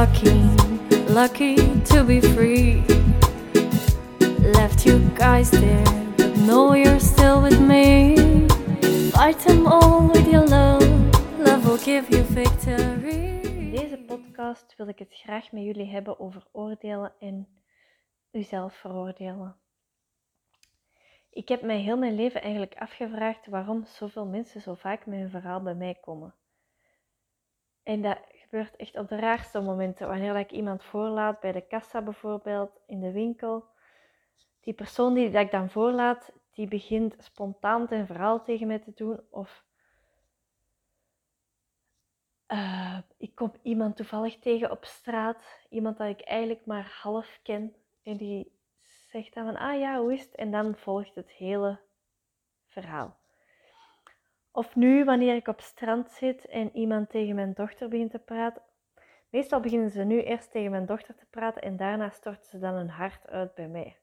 lucky, lucky to be free. Left you guys there, but know you're still with me. Fight them all with your love, love will give you victory. In deze podcast wil ik het graag met jullie hebben over oordelen en uzelf veroordelen. Ik heb mij heel mijn leven eigenlijk afgevraagd waarom zoveel mensen zo vaak met hun verhaal bij mij komen. En dat gebeurt echt op de raarste momenten. Wanneer ik iemand voorlaat bij de kassa bijvoorbeeld, in de winkel. Die persoon die ik dan voorlaat, die begint spontaan een verhaal tegen mij te doen. Of uh, ik kom iemand toevallig tegen op straat. Iemand dat ik eigenlijk maar half ken. En die zegt dan van, ah ja, hoe is het? En dan volgt het hele verhaal. Of nu, wanneer ik op strand zit en iemand tegen mijn dochter begint te praten. Meestal beginnen ze nu eerst tegen mijn dochter te praten en daarna storten ze dan hun hart uit bij mij.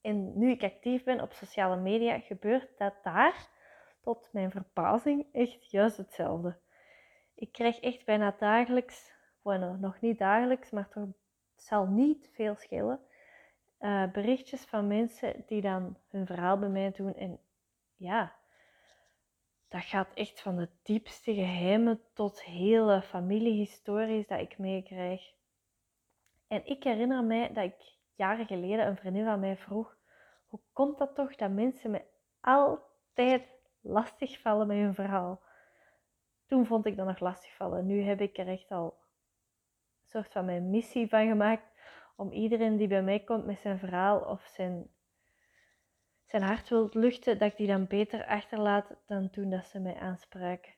En nu ik actief ben op sociale media, gebeurt dat daar, tot mijn verbazing, echt juist hetzelfde. Ik krijg echt bijna dagelijks, bueno, nog niet dagelijks, maar toch zal niet veel schelen, uh, berichtjes van mensen die dan hun verhaal bij mij doen. En ja, dat gaat echt van de diepste geheimen tot hele familiehistories dat ik meekrijg. En ik herinner mij dat ik jaren geleden een vriendin van mij vroeg: hoe komt dat toch dat mensen me altijd lastigvallen met hun verhaal? Toen vond ik dat nog lastigvallen. Nu heb ik er echt al een soort van mijn missie van gemaakt om iedereen die bij mij komt met zijn verhaal of zijn zijn hart wil luchten, dat ik die dan beter achterlaat dan toen dat ze mij aanspraken.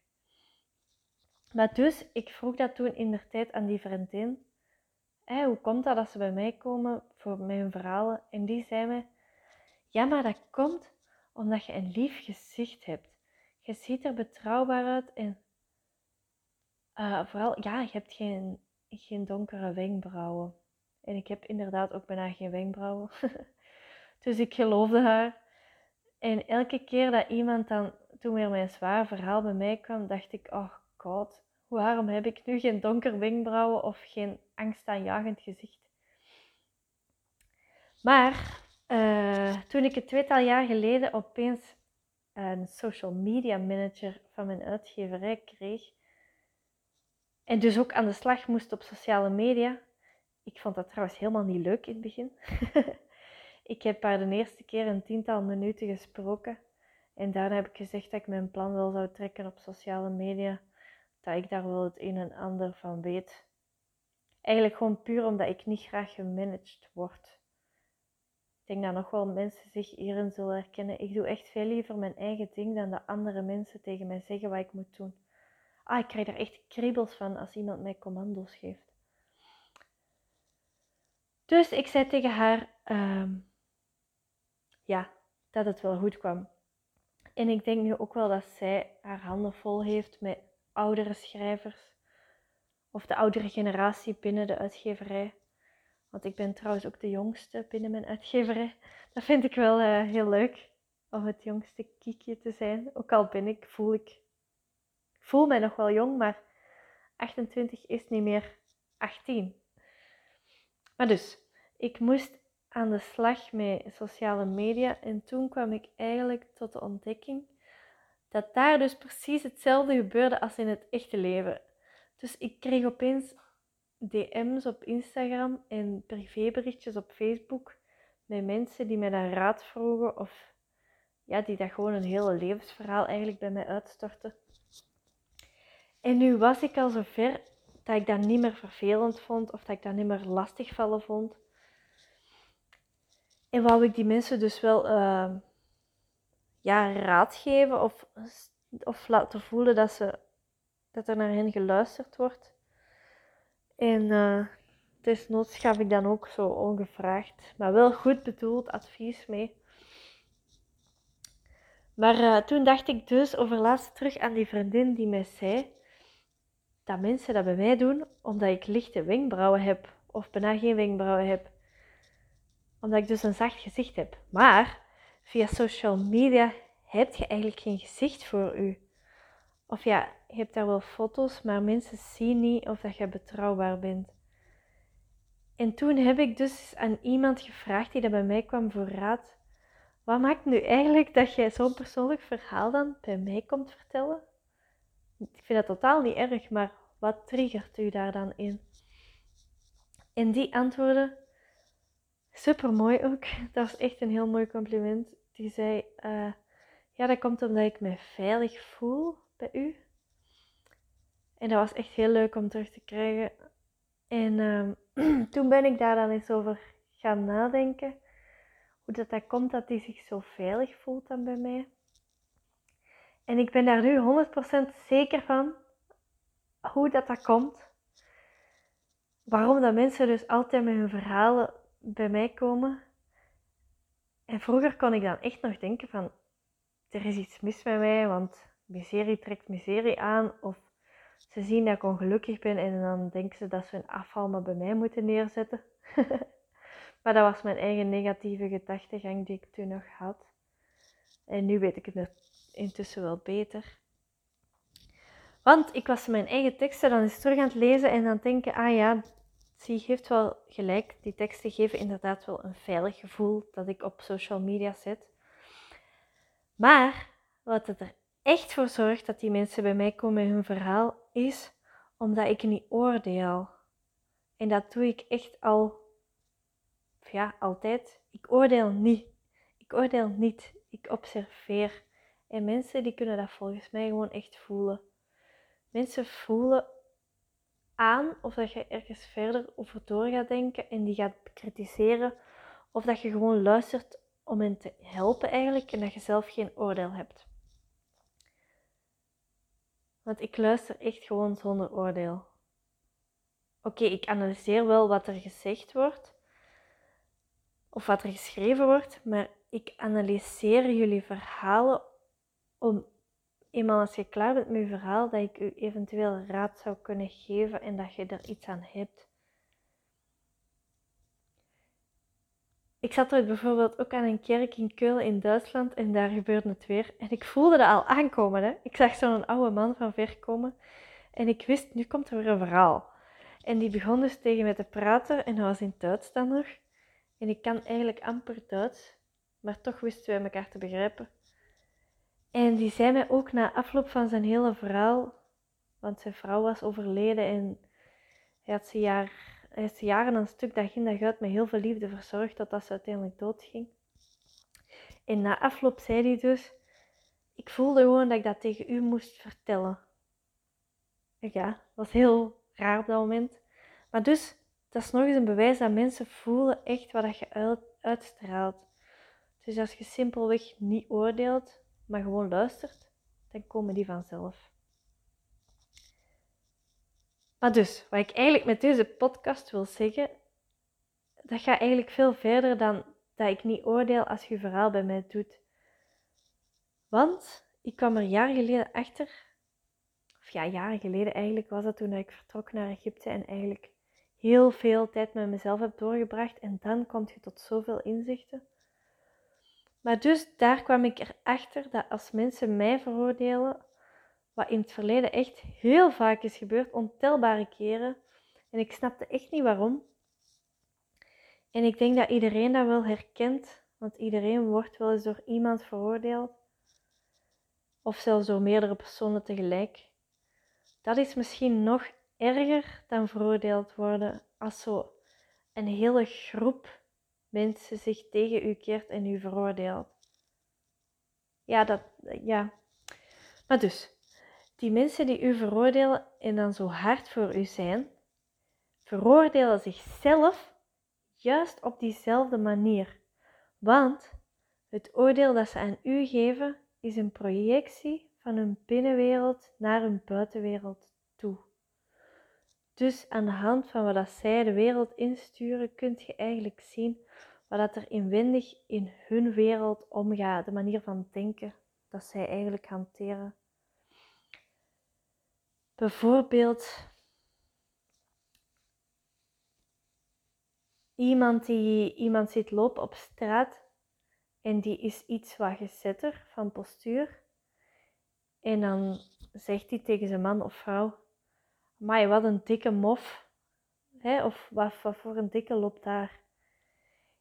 Maar dus, ik vroeg dat toen in de tijd aan die vriendin. Hoe komt dat dat ze bij mij komen voor mijn verhalen? En die zei me, ja, maar dat komt omdat je een lief gezicht hebt. Je ziet er betrouwbaar uit en uh, vooral, ja, je hebt geen, geen donkere wenkbrauwen. En ik heb inderdaad ook bijna geen wenkbrauwen. dus ik geloofde haar. En elke keer dat iemand dan, toen weer mijn zwaar verhaal bij mij kwam, dacht ik, oh god, waarom heb ik nu geen donker wenkbrauwen of geen angstaanjagend gezicht? Maar uh, toen ik het tweetal jaar geleden opeens een social media manager van mijn uitgeverij kreeg, en dus ook aan de slag moest op sociale media, ik vond dat trouwens helemaal niet leuk in het begin. Ik heb haar de eerste keer een tiental minuten gesproken. En daarna heb ik gezegd dat ik mijn plan wel zou trekken op sociale media. Dat ik daar wel het een en ander van weet. Eigenlijk gewoon puur omdat ik niet graag gemanaged word. Ik denk dat nog wel mensen zich hierin zullen herkennen. Ik doe echt veel liever mijn eigen ding dan dat andere mensen tegen mij zeggen wat ik moet doen. Ah, ik krijg er echt kriebels van als iemand mij commando's geeft. Dus ik zei tegen haar: ehm, ja, dat het wel goed kwam. En ik denk nu ook wel dat zij haar handen vol heeft met oudere schrijvers. Of de oudere generatie binnen de uitgeverij. Want ik ben trouwens ook de jongste binnen mijn uitgeverij. Dat vind ik wel uh, heel leuk. Om het jongste kiekje te zijn. Ook al ben ik, voel ik, ik voel mij nog wel jong, maar 28 is niet meer 18. Maar dus, ik moest aan de slag met sociale media en toen kwam ik eigenlijk tot de ontdekking dat daar dus precies hetzelfde gebeurde als in het echte leven. Dus ik kreeg opeens DM's op Instagram en privéberichtjes op Facebook met mensen die mij dan raad vroegen of ja, die dat gewoon een hele levensverhaal eigenlijk bij mij uitstorten. En nu was ik al zover dat ik dat niet meer vervelend vond of dat ik dat niet meer lastigvallen vond. En wou ik die mensen dus wel uh, ja, raad geven of, of laten voelen dat, ze, dat er naar hen geluisterd wordt. En uh, desnoods gaf ik dan ook zo ongevraagd, maar wel goed bedoeld advies mee. Maar uh, toen dacht ik dus over laatst terug aan die vriendin die mij zei dat mensen dat bij mij doen omdat ik lichte wenkbrauwen heb of bijna geen wenkbrauwen heb omdat ik dus een zacht gezicht heb. Maar via social media heb je eigenlijk geen gezicht voor u. Of ja, je hebt daar wel foto's, maar mensen zien niet of dat je betrouwbaar bent. En toen heb ik dus aan iemand gevraagd die dat bij mij kwam voor raad. Wat maakt nu eigenlijk dat jij zo'n persoonlijk verhaal dan bij mij komt vertellen? Ik vind dat totaal niet erg, maar wat triggert u daar dan in? En die antwoorden, super mooi ook, dat was echt een heel mooi compliment. Die zei, uh, ja, dat komt omdat ik me veilig voel bij u. En dat was echt heel leuk om terug te krijgen. En uh, toen ben ik daar dan eens over gaan nadenken. Hoe dat, dat komt dat hij zich zo veilig voelt dan bij mij. En ik ben daar nu 100% zeker van hoe dat, dat komt. Waarom dat mensen dus altijd met hun verhalen bij mij komen. En vroeger kon ik dan echt nog denken van, er is iets mis met mij, want miserie trekt miserie aan. Of ze zien dat ik ongelukkig ben en dan denken ze dat ze hun afval maar bij mij moeten neerzetten. maar dat was mijn eigen negatieve gedachtegang die ik toen nog had. En nu weet ik het intussen wel beter. Want ik was mijn eigen teksten dan eens terug aan het lezen en het denken, ah ja, zie, heeft wel gelijk. Die teksten geven inderdaad wel een veilig gevoel dat ik op social media zet. Maar wat het er echt voor zorgt dat die mensen bij mij komen met hun verhaal, is omdat ik niet oordeel. En dat doe ik echt al, ja, altijd. Ik oordeel niet. Ik oordeel niet. Ik observeer. En mensen die kunnen dat volgens mij gewoon echt voelen. Mensen voelen aan of dat je ergens verder over door gaat denken en die gaat kritiseren. Of dat je gewoon luistert om hen te helpen eigenlijk en dat je zelf geen oordeel hebt. Want ik luister echt gewoon zonder oordeel. Oké, ik analyseer wel wat er gezegd wordt of wat er geschreven wordt, maar ik analyseer jullie verhalen om eenmaal als je klaar bent met je verhaal, dat ik u eventueel raad zou kunnen geven en dat je er iets aan hebt. Ik zat ooit bijvoorbeeld ook aan een kerk in Keulen in Duitsland en daar gebeurde het weer. En ik voelde dat al aankomen. Hè? Ik zag zo'n oude man van ver komen en ik wist, nu komt er weer een verhaal. En die begon dus tegen mij te praten en hij was in Duits dan nog. En ik kan eigenlijk amper Duits, maar toch wisten wij elkaar te begrijpen. En die zei mij ook na afloop van zijn hele verhaal, want zijn vrouw was overleden en hij had ze, jaar, hij ze jaren een stuk dag in dag uit met heel veel liefde verzorgd totdat ze uiteindelijk doodging. En na afloop zei hij dus, ik voelde gewoon dat ik dat tegen u moest vertellen. Ja, dat was heel raar op dat moment. Maar dus, dat is nog eens een bewijs dat mensen voelen echt wat je uitstraalt. Dus als je simpelweg niet oordeelt, maar gewoon luistert, dan komen die vanzelf. Maar dus, wat ik eigenlijk met deze podcast wil zeggen, dat gaat eigenlijk veel verder dan dat ik niet oordeel als je verhaal bij mij doet. Want ik kwam er jaren geleden achter, of ja, jaren geleden eigenlijk was dat toen ik vertrok naar Egypte en eigenlijk heel veel tijd met mezelf heb doorgebracht en dan kom je tot zoveel inzichten. Maar dus daar kwam ik erachter dat als mensen mij veroordelen, wat in het verleden echt heel vaak is gebeurd, ontelbare keren, en ik snapte echt niet waarom. En ik denk dat iedereen dat wel herkent, want iedereen wordt wel eens door iemand veroordeeld, of zelfs door meerdere personen tegelijk. Dat is misschien nog erger dan veroordeeld worden als zo een hele groep mensen zich tegen u keert en u veroordeelt. Ja, dat, ja. Maar dus, die mensen die u veroordelen en dan zo hard voor u zijn, veroordelen zichzelf juist op diezelfde manier. Want het oordeel dat ze aan u geven is een projectie van hun binnenwereld naar hun buitenwereld. Dus aan de hand van wat zij de wereld insturen, kunt je eigenlijk zien wat er inwendig in hun wereld omgaat, de manier van denken dat zij eigenlijk hanteren. Bijvoorbeeld iemand die iemand ziet lopen op straat en die is iets wat gezetter van postuur. En dan zegt hij tegen zijn man of vrouw: Maar wat een dikke mof. Hè? Of wat, voor een dikke loopt daar.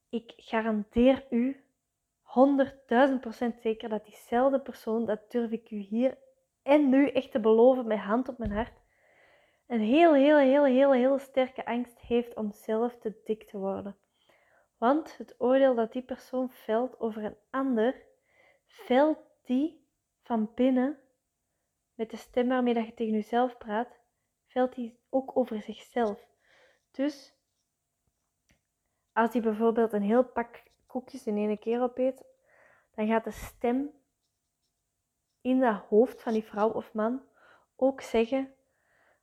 Ik garandeer u, 100.000% zeker, dat diezelfde persoon, dat durf ik u hier en nu echt te beloven met hand op mijn hart, een heel, heel, heel, heel, heel sterke angst heeft om zelf te dik te worden. Want het oordeel dat die persoon velt over een ander, velt die van binnen, met de stem waarmee dat je tegen jezelf praat, velt die ook over zichzelf. Dus als die bijvoorbeeld een heel pak koekjes in één keer opeet, dan gaat de stem in dat hoofd van die vrouw of man ook zeggen: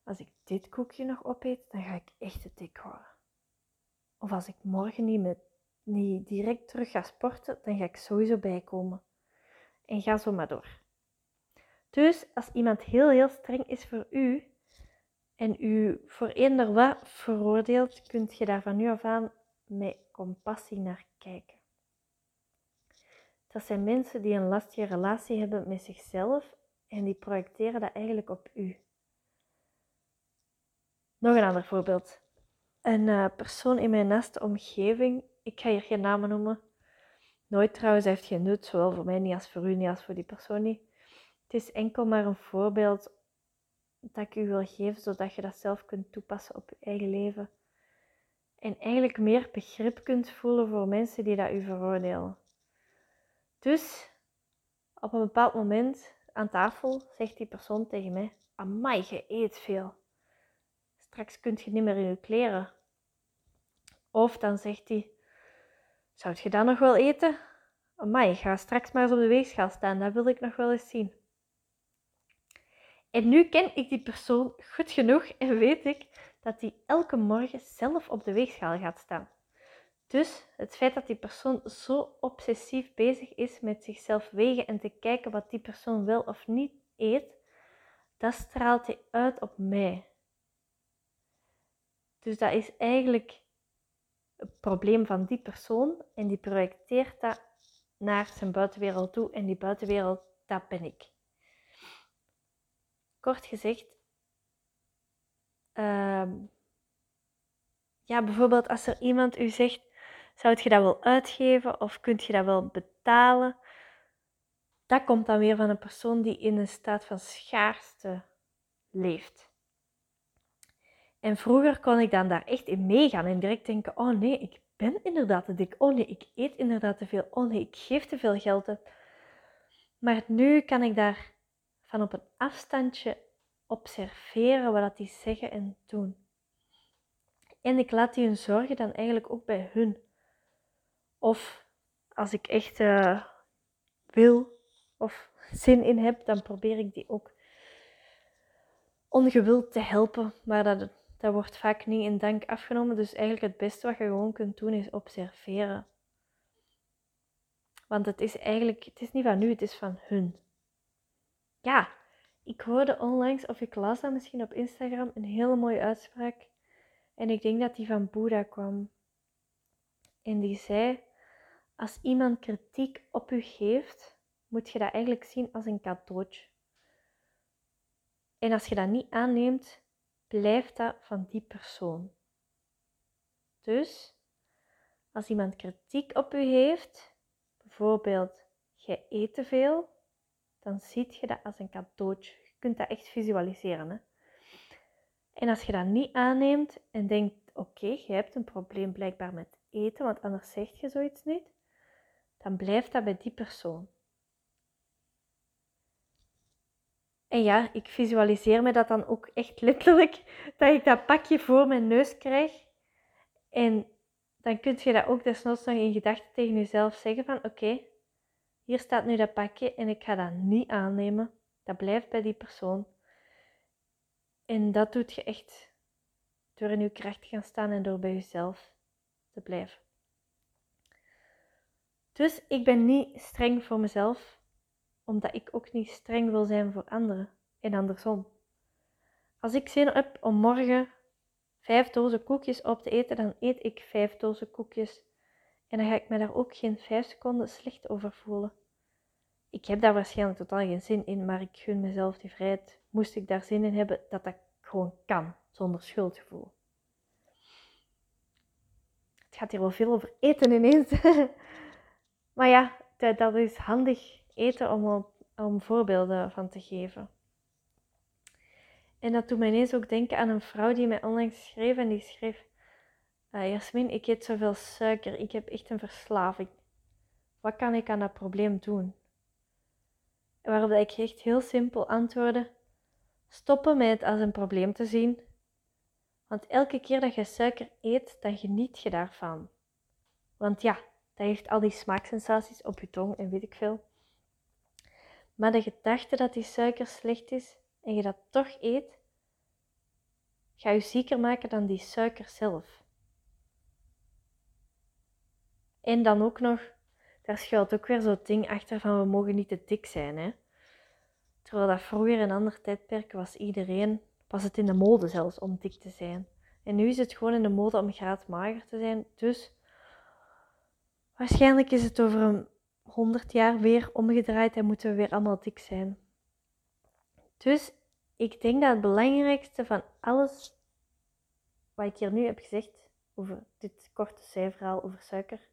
Als ik dit koekje nog opeet, dan ga ik echt te dik worden. Of als ik morgen niet, met, niet direct terug ga sporten, dan ga ik sowieso bijkomen. En ga zo maar door. Dus als iemand heel, heel streng is voor u en u voor eender wat veroordeelt, kunt je daar van nu af aan met compassie naar kijken. Dat zijn mensen die een lastige relatie hebben met zichzelf en die projecteren dat eigenlijk op u. Nog een ander voorbeeld. Een uh, persoon in mijn naaste omgeving, ik ga hier geen namen noemen. Nooit trouwens, heeft geen nut, zowel voor mij niet als voor u niet als voor die persoon niet. Het is enkel maar een voorbeeld dat ik u wil geven, zodat je dat zelf kunt toepassen op je eigen leven. En eigenlijk meer begrip kunt voelen voor mensen die dat u veroordelen. Dus op een bepaald moment aan tafel zegt die persoon tegen mij: Amai, je eet veel. Straks kunt je niet meer in je kleren. Of dan zegt hij: Zou je dat nog wel eten? Amai, ga straks maar eens op de weegschaal staan, dat wil ik nog wel eens zien. En nu ken ik die persoon goed genoeg en weet ik dat hij elke morgen zelf op de weegschaal gaat staan. Dus het feit dat die persoon zo obsessief bezig is met zichzelf wegen en te kijken wat die persoon wel of niet eet, dat straalt hij uit op mij. Dus dat is eigenlijk het probleem van die persoon en die projecteert dat naar zijn buitenwereld toe en die buitenwereld, dat ben ik. Kort gezegd, uh, ja, bijvoorbeeld als er iemand u zegt, zou je dat wel uitgeven of kunt je dat wel betalen? Dat komt dan weer van een persoon die in een staat van schaarste leeft. En vroeger kon ik dan daar echt in meegaan en direct denken: oh nee, ik ben inderdaad te dik. Oh nee, ik eet inderdaad te veel. Oh nee, ik geef te veel geld Maar nu kan ik daar van op een afstandje observeren wat die zeggen en doen. En ik laat die hun zorgen dan eigenlijk ook bij hun. Of als ik echt uh, wil of zin in heb, dan probeer ik die ook ongewild te helpen. Maar dat, dat wordt vaak niet in dank afgenomen. Dus eigenlijk het beste wat je gewoon kunt doen is observeren. Want het is eigenlijk, het is niet van nu, het is van hun. Ja, ik hoorde onlangs, of ik las dat misschien op Instagram, een hele mooie uitspraak. En ik denk dat die van Boeddha kwam. En die zei: als iemand kritiek op u geeft, moet je dat eigenlijk zien als een cadeautje. En als je dat niet aanneemt, blijft dat van die persoon. Dus, als iemand kritiek op u heeft, bijvoorbeeld, jij eet te veel, dan ziet je dat als een cadeautje. Je kunt dat echt visualiseren. Hè? En als je dat niet aanneemt en denkt, oké, je hebt een probleem blijkbaar met eten, want anders zeg je zoiets niet, dan blijft dat bij die persoon. En ja, ik visualiseer me dat dan ook echt letterlijk, dat ik dat pakje voor mijn neus krijg. En dan kun je dat ook desnoods nog in gedachten tegen jezelf zeggen van oké, hier staat nu dat pakje en ik ga dat niet aannemen. Dat blijft bij die persoon. En dat doet je echt door in je kracht te gaan staan en door bij jezelf te blijven. Dus ik ben niet streng voor mezelf, omdat ik ook niet streng wil zijn voor anderen en andersom. Als ik zin heb om morgen vijf dozen koekjes op te eten, dan eet ik vijf dozen koekjes. En dan ga ik me daar ook geen vijf seconden slecht over voelen. Ik heb daar waarschijnlijk totaal geen zin in, maar ik gun mezelf die vrijheid. Moest ik daar zin in hebben, dat dat gewoon kan, zonder schuldgevoel. Het gaat hier wel veel over eten ineens. maar ja, dat, dat is handig eten om, om voorbeelden van te geven. En dat doet mij ineens ook denken aan een vrouw die mij onlangs schreef en die schreef: uh, Jasmin, ik eet zoveel suiker, ik heb echt een verslaving. Wat kan ik aan dat probleem doen? En waarop ik echt heel simpel antwoordde: stoppen met het als een probleem te zien. Want elke keer dat je suiker eet, dan geniet je daarvan. Want ja, dat heeft al die smaaksensaties op je tong en weet ik veel. Maar de gedachte dat die suiker slecht is en je dat toch eet, ga je zieker maken dan die suiker zelf. En dan ook nog, daar schuilt ook weer zo'n ding achter van we mogen niet te dik zijn. Hè? Terwijl dat vroeger een ander tijdperk was iedereen, was het in de mode zelfs om dik te zijn. En nu is het gewoon in de mode om graadmager te zijn. Dus waarschijnlijk is het over een 100 jaar weer omgedraaid en moeten we weer allemaal dik zijn. Dus ik denk dat het belangrijkste van alles wat ik hier nu heb gezegd over dit korte cijferhaal over suiker,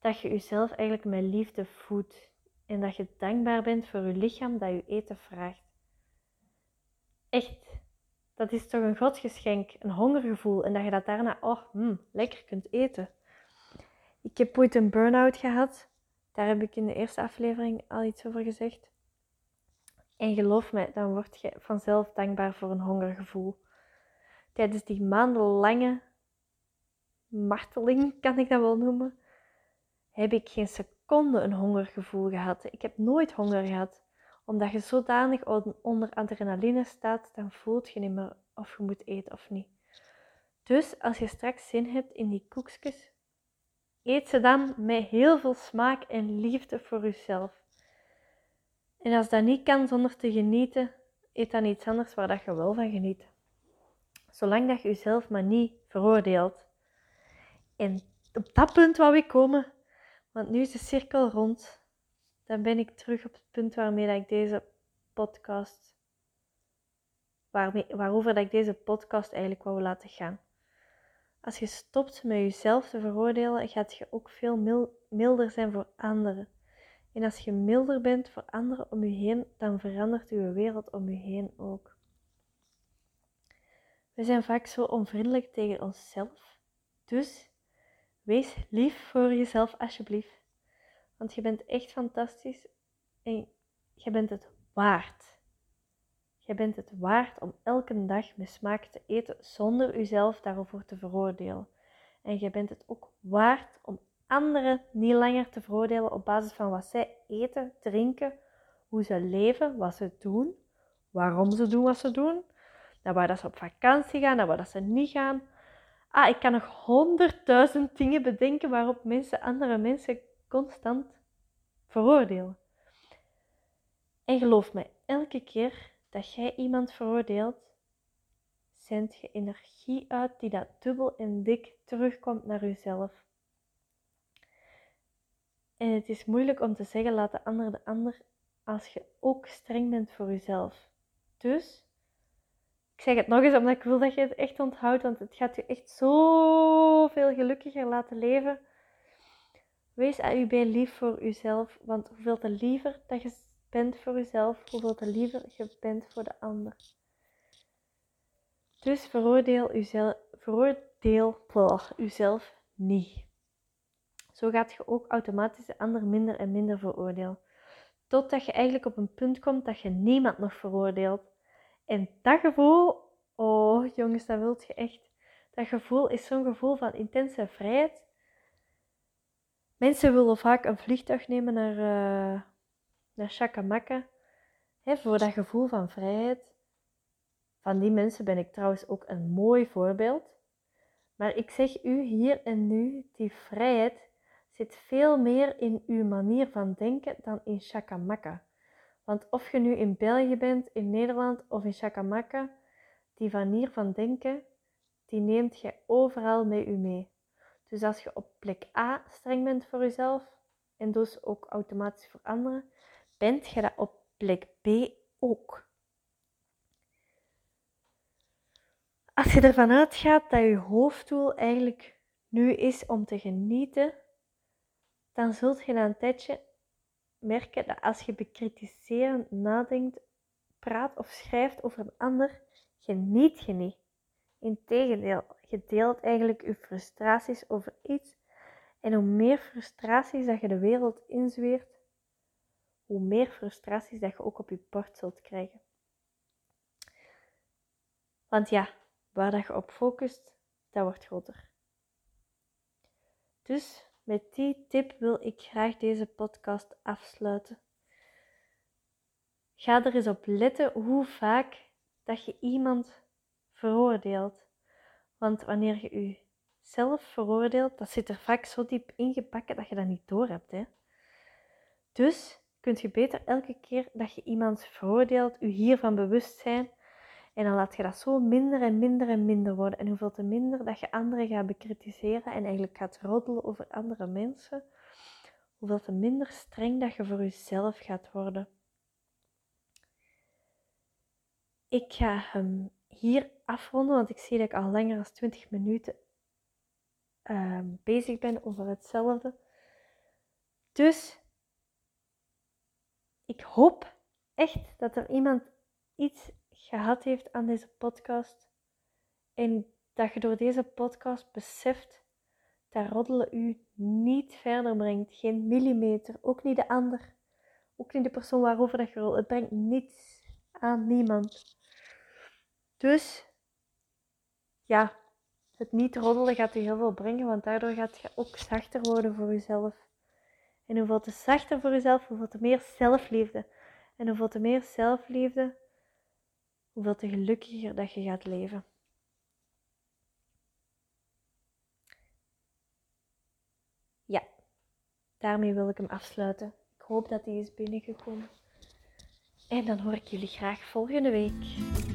dat je jezelf eigenlijk met liefde voedt en dat je dankbaar bent voor je lichaam dat je eten vraagt. Echt, dat is toch een godsgeschenk, een hongergevoel en dat je dat daarna, oh, hmm, lekker kunt eten. Ik heb ooit een burn-out gehad, daar heb ik in de eerste aflevering al iets over gezegd. En geloof me, dan word je vanzelf dankbaar voor een hongergevoel. Tijdens die maandenlange marteling, kan ik dat wel noemen, heb ik geen seconde een hongergevoel gehad. Ik heb nooit honger gehad. Omdat je zodanig onder adrenaline staat, dan voelt je niet meer of je moet eten of niet. Dus als je straks zin hebt in die koekjes, eet ze dan met heel veel smaak en liefde voor jezelf. En als dat niet kan zonder te genieten, eet dan iets anders waar dat je wel van geniet. Zolang dat je jezelf maar niet veroordeelt. En op dat punt wou ik komen, want nu is de cirkel rond. Dan ben ik terug op het punt waarmee dat ik deze podcast, waarmee, waarover dat ik deze podcast eigenlijk wou laten gaan. Als je stopt met jezelf te veroordelen, gaat je ook veel milder zijn voor anderen. En als je milder bent voor anderen om je heen, dan verandert je wereld om je heen ook. We zijn vaak zo onvriendelijk tegen onszelf. Dus wees lief voor jezelf alsjeblieft. Want je bent echt fantastisch en je bent het waard. Je bent het waard om elke dag met smaak te eten zonder jezelf daarover te veroordelen. En je bent het ook waard om anderen niet langer te veroordelen op basis van wat zij eten, drinken, hoe ze leven, wat ze doen, waarom ze doen wat ze doen, naar waar dat ze op vakantie gaan, naar waar dat ze niet gaan. Ah, ik kan nog honderdduizend dingen bedenken waarop mensen andere mensen constant veroordelen. En geloof me, elke keer dat jij iemand veroordeelt, zendt je energie uit die dat dubbel en dik terugkomt naar jezelf. En het is moeilijk om te zeggen, laat de ander de ander, als je ook streng bent voor jezelf. Dus, ik zeg het nog eens omdat ik wil dat je het echt onthoudt, want het gaat je echt zoveel gelukkiger laten leven. Wees AUB lief voor jezelf, want hoeveel te liever dat je bent voor jezelf, hoeveel te liever je bent voor de ander. Dus veroordeel jezelf, veroordeel jezelf niet. Zo gaat je ook automatisch de ander minder en minder veroordelen. Totdat je eigenlijk op een punt komt dat je niemand nog veroordeelt. En dat gevoel, oh jongens, dat wilt je echt. Dat gevoel is zo'n gevoel van intense vrijheid. Mensen willen vaak een vliegtuig nemen naar, uh, naar Chakamaka. Hè, voor dat gevoel van vrijheid. Van die mensen ben ik trouwens ook een mooi voorbeeld. Maar ik zeg u hier en nu, die vrijheid zit veel meer in uw manier van denken dan in Chakamaka. Want of je nu in België bent, in Nederland of in Chakamaka, die manier van denken, die neemt je overal met u mee. Dus als je op plek A streng bent voor jezelf en dus ook automatisch voor anderen, bent je dat op plek B ook. Als je ervan uitgaat dat je hoofddoel eigenlijk nu is om te genieten, dan zult je na een tijdje merken dat als je bekritiserend nadenkt, praat of schrijft over een ander, geniet je niet. Integendeel, je deelt eigenlijk je frustraties over iets. En hoe meer frustraties dat je de wereld inzweert, hoe meer frustraties dat je ook op je bord zult krijgen. Want ja, waar dat je op focust, dat wordt groter. Dus met die tip wil ik graag deze podcast afsluiten. Ga er eens op letten hoe vaak dat je iemand veroordeelt. Want wanneer je jezelf veroordeelt, dat zit er vaak zo diep ingepakt dat je dat niet door hebt. Hè? Dus kun je beter elke keer dat je iemand veroordeelt, je hiervan bewust zijn. En dan laat je dat zo minder en minder en minder worden. En hoeveel te minder dat je anderen gaat bekritiseren en eigenlijk gaat roddelen over andere mensen, hoeveel te minder streng dat je voor jezelf gaat worden. Ik ga hem hier afronden, want ik zie dat ik al langer dan 20 minuten uh, bezig ben over hetzelfde. Dus ik hoop echt dat er iemand iets gehad heeft aan deze podcast en dat je door deze podcast beseft dat roddelen u niet verder brengt. Geen millimeter, ook niet de ander, ook niet de persoon waarover dat je rolt. Het brengt niets aan niemand. Dus ja, het niet roddelen gaat je heel veel brengen, want daardoor gaat je ook zachter worden voor jezelf. En hoeveel te zachter voor jezelf, hoeveel te meer zelfliefde. En hoeveel te meer zelfliefde, hoeveel te gelukkiger dat je gaat leven. Ja, daarmee wil ik hem afsluiten. Ik hoop dat hij is binnengekomen. En dan hoor ik jullie graag volgende week.